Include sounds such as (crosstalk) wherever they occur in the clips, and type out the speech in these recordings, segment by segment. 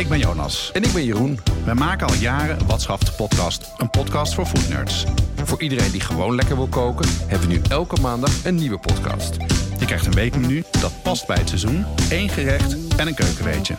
Ik ben Jonas. En ik ben Jeroen. We maken al jaren Wat schaft de podcast, een podcast voor foodnerds. Voor iedereen die gewoon lekker wil koken, hebben we nu elke maandag een nieuwe podcast. Je krijgt een weekmenu dat past bij het seizoen, één gerecht en een keukenweetje.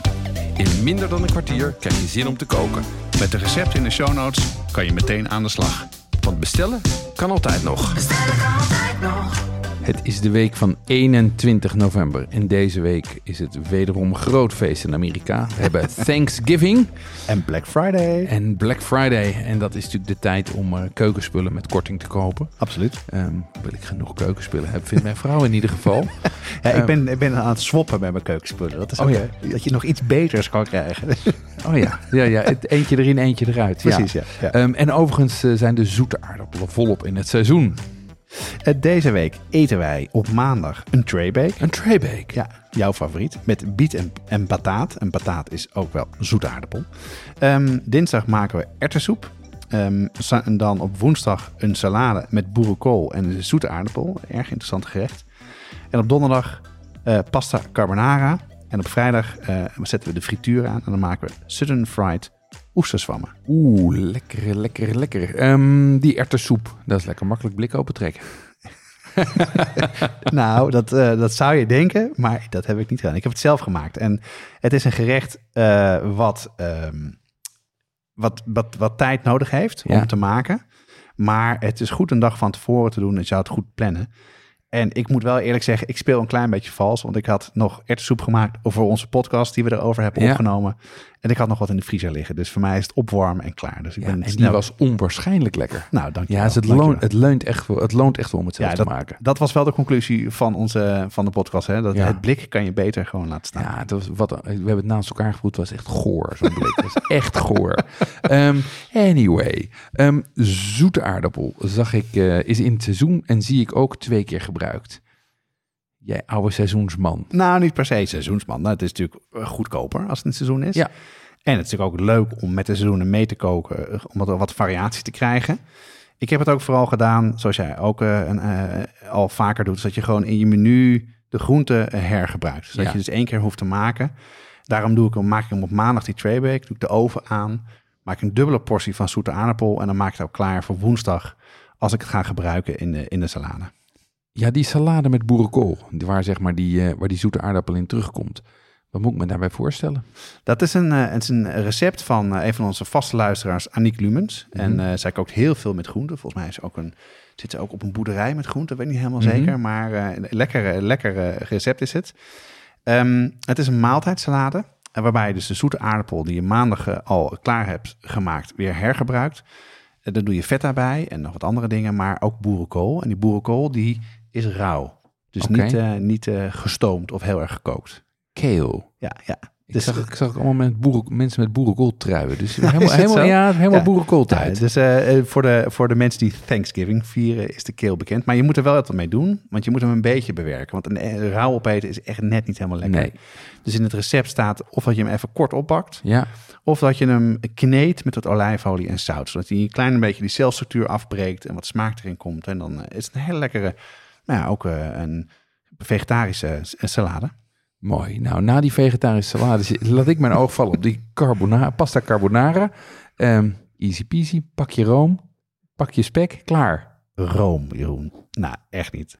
In minder dan een kwartier krijg je zin om te koken. Met de recepten in de show notes kan je meteen aan de slag. Want bestellen kan altijd nog. Bestellen kan altijd nog. Het is de week van 21 november. En deze week is het wederom groot feest in Amerika. We (laughs) hebben Thanksgiving En Black Friday. en Black Friday. En dat is natuurlijk de tijd om eh, keukenspullen met korting te kopen. Absoluut. Ehm, wil ik genoeg keukenspullen hebben, vindt mijn vrouw in ieder geval. (laughs) Ja, ik, Ehm, ben, ik ben aan het swappen met mijn keukenspullen. Dat is Oh ja. eh, dat je nog iets beters kan krijgen. (laughs) Oh ja, ja, ja eentje erin, eentje eruit. Precies, ja. ja. Ehm, en overigens eh, zijn de zoete aardappelen volop in het seizoen. Eh, Deze week eten wij op maandag een traybake. Een traybake. Ja, jouw favoriet. Met biet en, en bataat. En bataat is ook wel zoete aardappel. Ehm, dinsdag maken we erwtensoep. Ehm, en dan op woensdag een salade met boerenkool en een zoete aardappel. Erg interessant gerecht. En op donderdag eh, pasta carbonara. En op vrijdag eh, zetten we de frituur aan. En dan maken we sudden fried oesterzwammen. Oeh, lekker, lekker, lekker. Ehm, die erwtensoep, dat is lekker makkelijk blik open trekken. (laughs) nou, dat, eh, dat zou je denken, maar dat heb ik niet gedaan. Ik heb het zelf gemaakt. En het is een gerecht eh, wat, ehm, wat, wat, wat tijd nodig heeft Ja. om te maken. Maar het is goed een dag van tevoren te doen. En je zou het goed plannen. En ik moet wel eerlijk zeggen, ik speel een klein beetje vals. Want ik had nog erwtensoep gemaakt voor onze podcast die we erover hebben Ja. opgenomen. En ik had nog wat in de vriezer liggen. Dus voor mij is het opwarmen en klaar. Dus ik Ja, ben en die was onwaarschijnlijk lekker. Nou, dank je Ja, wel. dus het, loont, het, leunt echt, wel- het loont echt wel om het zelf Ja, te maken. Dat was wel de conclusie van, onze, van de podcast. Hè? Dat Ja. Het blik kan je beter gewoon laten staan. Ja, dat was, wat, we hebben het naast elkaar gevoeld. Het was echt goor, zo'n blik. Het was echt goor. (laughs) Ehm, anyway, ehm, zoete aardappel zag ik, eh, is in het seizoen en zie ik ook twee keer gebruikt. Jij oude seizoensman. Nou, niet per se seizoensman. Nou, het is natuurlijk eh, goedkoper als het een seizoen is. Ja. En het is natuurlijk ook leuk om met de seizoenen mee te koken, eh, om wat, wat variatie te krijgen. Ik heb het ook vooral gedaan, zoals jij ook eh, een, al vaker doet, dat je gewoon in je menu de groenten hergebruikt. Zodat Ja. je dus één keer hoeft te maken. Daarom doe ik hem, maak ik hem op maandag die traybake, doe ik de oven aan, maak ik een dubbele portie van zoete aardappel en dan maak ik het ook klaar voor woensdag als ik het ga gebruiken in de, in de salade. Ja, die salade met boerenkool, waar, zeg maar die, eh, waar die zoete aardappel in terugkomt. Wat moet ik me daarbij voorstellen? Dat is een, het is een recept van eh, een van onze vaste luisteraars, Aniek Lumens. En eh, zij kookt heel veel met groenten. Volgens mij is ook een, zit ze ook op een boerderij met groenten, weet ik niet helemaal Mhm. zeker. Maar een lekker, lekker eh, recept is het. Ehm, het is een maaltijdsalade. En waarbij je dus de zoete aardappel die je maandag al klaar hebt gemaakt, weer hergebruikt. Dan doe je feta bij en nog wat andere dingen, maar ook boerenkool. En die boerenkool die is rauw. Dus niet, eh, niet eh, gestoomd of heel erg gekookt. Kale. Ja, ja. Ik, Dus- zag, ik zag allemaal met boeren, mensen met boerenkool truien. Dus (laughs) helemaal, helemaal, ja, helemaal Ja. boerenkooltijd. Ja, dus eh, voor, de, voor de mensen die Thanksgiving vieren is de keel bekend. Maar je moet er wel wat mee doen, want je moet hem een beetje bewerken. Want een rauw opeten is echt net niet helemaal lekker. Nee. Dus in het recept staat of dat je hem even kort opbakt... Ja, of dat je hem kneedt met wat olijfolie en zout. Zodat hij een klein beetje die celstructuur afbreekt en wat smaak erin komt. En dan is het een hele lekkere, nou ja, ook eh, een vegetarische eh, salade. mooi. Nou, na die vegetarische salade laat ik mijn oog vallen op die carbonara, pasta carbonara. Ehm, easy peasy, pak je room, pak je spek, klaar. Room, Jeroen. Nou, echt niet.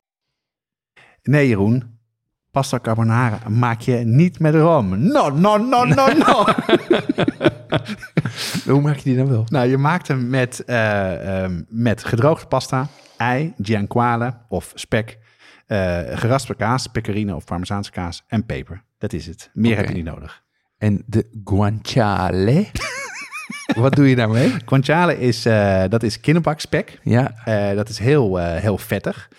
Nee, Jeroen. Pasta carbonara maak je niet met rom. No, no, no, no, no. (laughs) Hoe maak je die dan wel? nou, je maakt hem met, eh, ehm, met gedroogde pasta, ei, gianquale of spek, eh geraspte kaas, pecorino of parmezaanse kaas en peper. Dat is het. Meer heb je niet nodig. En de guanciale, wat doe je daarmee? Guanciale is, eh, dat is kinderbakspek. Ja, dat is heel, heel vettig.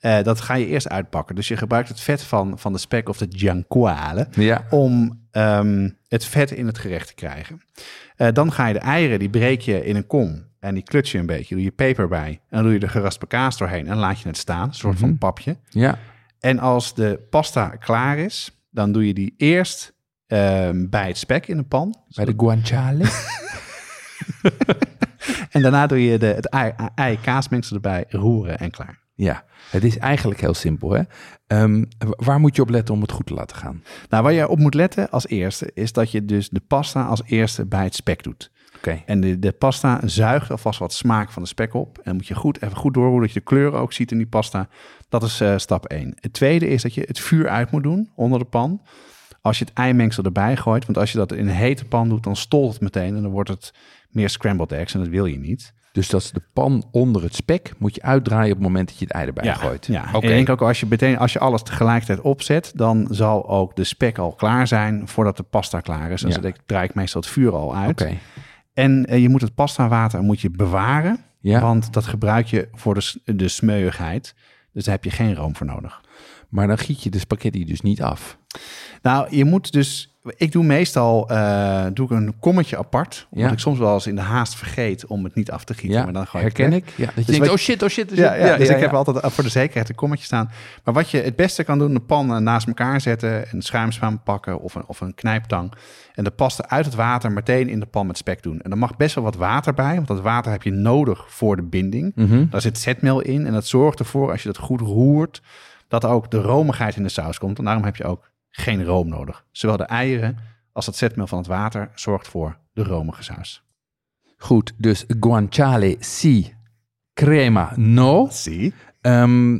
Eh, dat ga je eerst uitpakken. Dus je gebruikt het vet van, van de spek of de gianquale Ja. om ehm, het vet in het gerecht te krijgen. Eh, dan ga je de eieren, die breek je in een kom en die kluts je een beetje. Doe je peper bij en dan doe je de geraspte kaas doorheen en laat je het staan. Een soort van papje. Ja. En als de pasta klaar is, dan doe je die eerst ehm, bij het spek in de pan. Bij de guanciale. (laughs) En daarna doe je de, het ei, ei kaasmengsel erbij, roeren en klaar. Ja, het is eigenlijk heel simpel. Hè? Ehm, waar moet je op letten om het goed te laten gaan? Nou, waar je op moet letten als eerste, is dat je dus de pasta als eerste bij het spek doet. Oké. En de, de pasta zuigt alvast wat smaak van de spek op. En moet je goed, even goed doorroeren dat je de kleur ook ziet in die pasta. Dat is eh, stap 1. Het tweede is dat je het vuur uit moet doen onder de pan. Als je het eimengsel erbij gooit. Want als je dat in een hete pan doet, dan stolt het meteen. En dan wordt het meer scrambled eggs. En dat wil je niet. Dus dat is de pan onder het spek moet je uitdraaien op het moment dat je het ei erbij gooit. Ja, Oké. en ik denk ook als je, meteen, als je alles tegelijkertijd opzet, dan zal ook de spek al klaar zijn voordat de pasta klaar is. En Ja. dan draai ik meestal het vuur al uit. En eh, je moet het pasta water moet je bewaren, Ja. want dat gebruik je voor de, de smeuigheid. Dus daar heb je geen room voor nodig. Maar dan giet je de spaghetti dus niet af. Nou, je moet dus. Ik doe meestal eh, doe ik een kommetje apart. Omdat Ja. ik soms wel eens in de haast vergeet om het niet af te gieten. Ja, maar dan gooi herken het ik. Ja, dat je Dus denkt, oh shit, oh shit. oh Ja, shit. ja, dus ik heb altijd eh, voor de zekerheid een kommetje staan. Maar wat je het beste kan doen, de pan eh, naast elkaar zetten, een schuimspaan pakken of een, of een knijptang. En de pasta uit het water meteen in de pan met spek doen. En er mag best wel wat water bij, want dat water heb je nodig voor de binding. Mhm. Daar zit zetmeel in en dat zorgt ervoor, als je dat goed roert, dat ook de romigheid in de saus komt. En daarom heb je ook geen room nodig. Zowel de eieren als het zetmeel van het water zorgt voor de romige saus. Goed, dus guanciale si crema no. Zie. Ehm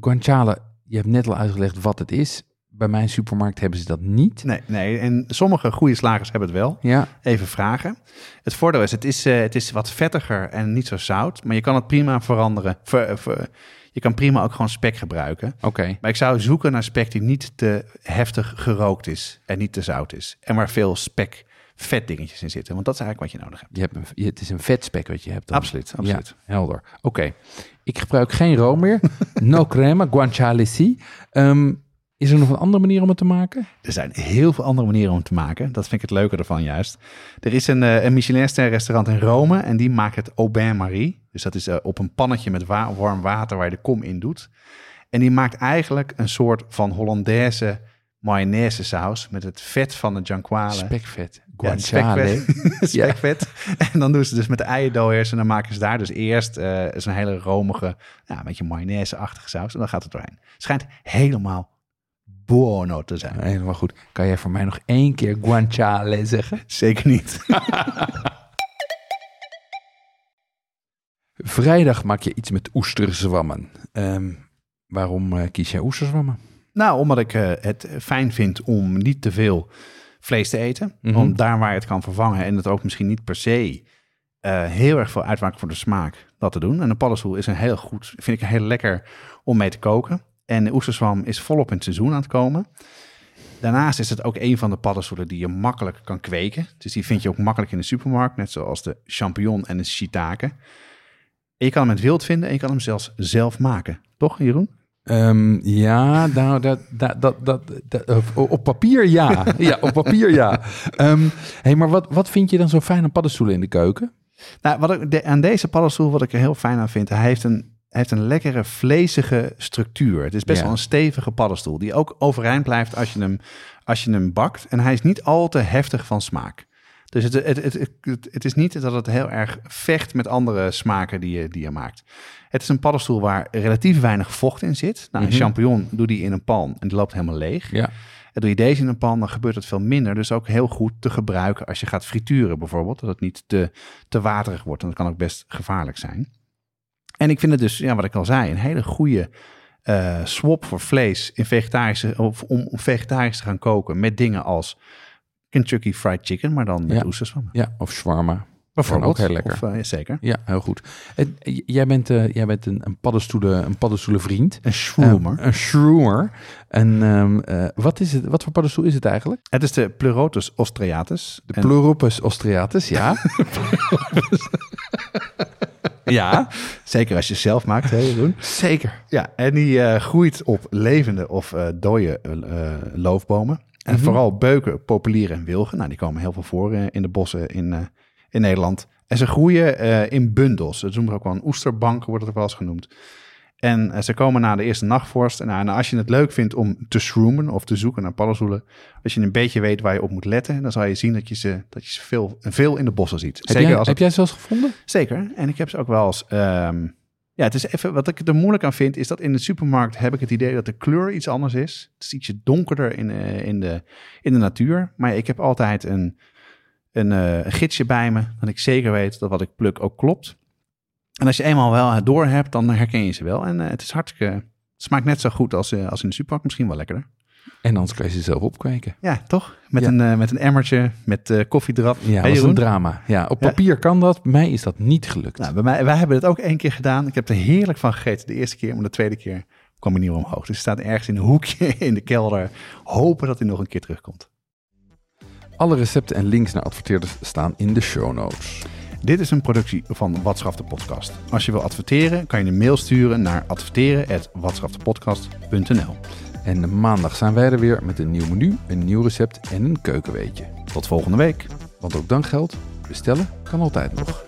guanciale, je hebt net al uitgelegd wat het is. Bij mijn supermarkt hebben ze dat niet. Nee, nee, en sommige goede slagers hebben het wel. Ja, even vragen. Het voordeel is, het is, eh, het is wat vettiger en niet zo zout. Maar je kan het prima veranderen. Ver- ver- je kan prima ook gewoon spek gebruiken. oké. Maar ik zou zoeken naar spek die niet te heftig gerookt is en niet te zout is. En waar veel spek vet dingetjes in zitten. Want dat is eigenlijk wat je nodig hebt. Je hebt een, het is een vetspek wat je hebt dan. Absoluut, absoluut. Ja, helder. Oké. Ik gebruik geen room meer. (laughs) No crema, guanciale si. Ehm, is er nog een andere manier om het te maken? Er zijn heel veel andere manieren om het te maken. Dat vind ik het leuke ervan juist. Er is een, eh, een Michelin-ster restaurant in Rome en die maakt het au bain marie. Dus dat is eh, op een pannetje met wa- warm water waar je de kom in doet. En die maakt eigenlijk een soort van Hollandaise mayonaise saus met het vet van de gianquale. Spekvet. Ja, Guanciale. (laughs) spekvet. spekvet. En dan doen ze dus met de eierdooiers en dan maken ze daar dus eerst eh zo'n hele romige, ja, een beetje mayonaise-achtige saus. En dan gaat het doorheen. Schijnt helemaal buono te zijn. Helemaal goed. Kan jij voor mij nog één keer guanciale zeggen? (laughs) Zeker niet. (laughs) Vrijdag maak je iets met oesterzwammen. Ehm, waarom eh, kies jij oesterzwammen? Nou, omdat ik eh, het fijn vind om niet te veel vlees te eten. Mhm. Om daar waar je het kan vervangen en het ook misschien niet per se eh, heel erg veel uitmaakt voor de smaak, dat te doen. En een paddenstoel is een heel goed, vind ik heel lekker om mee te koken. En de oesterzwam is volop in het seizoen aan het komen. Daarnaast is het ook een van de paddenstoelen die je makkelijk kan kweken. Dus die vind je ook makkelijk in de supermarkt, net zoals de champignon en de shiitake. En je kan hem met wild vinden en je kan hem zelfs zelf maken. Toch, Jeroen? Ehm, ja, nou, dat, dat, dat, dat, op papier ja. (laughs) ja, op papier ja. Ehm hey, maar wat, wat vind je dan zo fijn aan paddenstoelen in de keuken? Nou, wat ik de- aan deze paddenstoel, wat ik er heel fijn aan vind, hij heeft een, heeft een lekkere vlezige structuur. Het is best Ja. wel een stevige paddenstoel, die ook overeind blijft als je hem, als je hem bakt. En hij is niet al te heftig van smaak. Dus het, het, het, het, het is niet dat het heel erg vecht met andere smaken die je, die je maakt. Het is een paddenstoel waar relatief weinig vocht in zit. Nou, een Mhm. champignon doe die in een pan en die loopt helemaal leeg. Ja, En doe je deze in een pan, dan gebeurt het veel minder. Dus ook heel goed te gebruiken als je gaat frituren bijvoorbeeld. Dat het niet te, te waterig wordt. En dat kan ook best gevaarlijk zijn. En ik vind het dus, ja, wat ik al zei, een hele goede eh, swap voor vlees in vegetarische, of om, om vegetarisch te gaan koken met dingen als Kentucky Fried Chicken, maar dan met Ja. oesters van. ja of shawarma. Bijvoorbeeld. ook heel lekker. Of, eh, zeker. Ja, heel goed. En, j- jij bent, eh, jij bent een, een, paddenstoelen, een paddenstoelenvriend. Een shawarma. Ehm, een shroomer. En ehm, eh, wat, is het, wat voor paddenstoel is het eigenlijk? het is de Pleurotus austriatus. De En- Pleuropus austriatus, ja. (laughs) (laughs) Ja, (laughs) Zeker als je het zelf maakt, hè Jeroen? zeker. Ja, en die eh, groeit op levende of eh dode eh, loofbomen. En Mhm. vooral beuken, populieren en wilgen. Nou, die komen heel veel voor in de bossen in, in Nederland. En ze groeien in bundels. Dat noemen we ook wel een oesterbank, wordt het ook wel eens genoemd. En eh, ze komen na de eerste nachtvorst. En, nou, en als je het leuk vindt om te shroomen of te zoeken naar paddenstoelen... als je een beetje weet waar je op moet letten... dan zal je zien dat je ze, dat je ze veel, veel in de bossen ziet. Heb, jij, heb jij ze wel eens gevonden? Zeker. En ik heb ze ook wel eens. ehm, ja, het is even. Wat ik er moeilijk aan vind, is dat in de supermarkt heb ik het idee dat de kleur iets anders is. Het is ietsje donkerder in, eh, in, de, in de natuur. Maar ik heb altijd een, een, eh, een gidsje bij me. Dat ik zeker weet dat wat ik pluk ook klopt. En als je eenmaal wel het door hebt, dan herken je ze wel. En eh, het is hartstikke. Het smaakt net zo goed als, eh, als in de supermarkt, misschien wel lekkerder. En anders kan je ze zelf opkweken. Ja, toch? Met, Ja. Een, eh, met een emmertje, met koffie eraf. Ja, Hè, dat is een drama. Ja, op Ja. papier kan dat. Bij mij is dat niet gelukt. Nou, bij mij, wij hebben het ook één keer gedaan. Ik heb er heerlijk van gegeten de eerste keer, maar de tweede keer kwam hij niet meer omhoog. Dus hij staat ergens in een hoekje (laughs) in de kelder. Hopen dat hij nog een keer terugkomt. Alle recepten en links naar adverteerders staan in de show notes. Dit is een productie van Watschaf de Podcast. Als je wil adverteren, kan je een mail sturen naar adverteren.watschaftepodcast.nl. En maandag zijn wij er weer met een nieuw menu, een nieuw recept en een keukenweetje. Tot volgende week. Want ook dan geldt, bestellen kan altijd nog.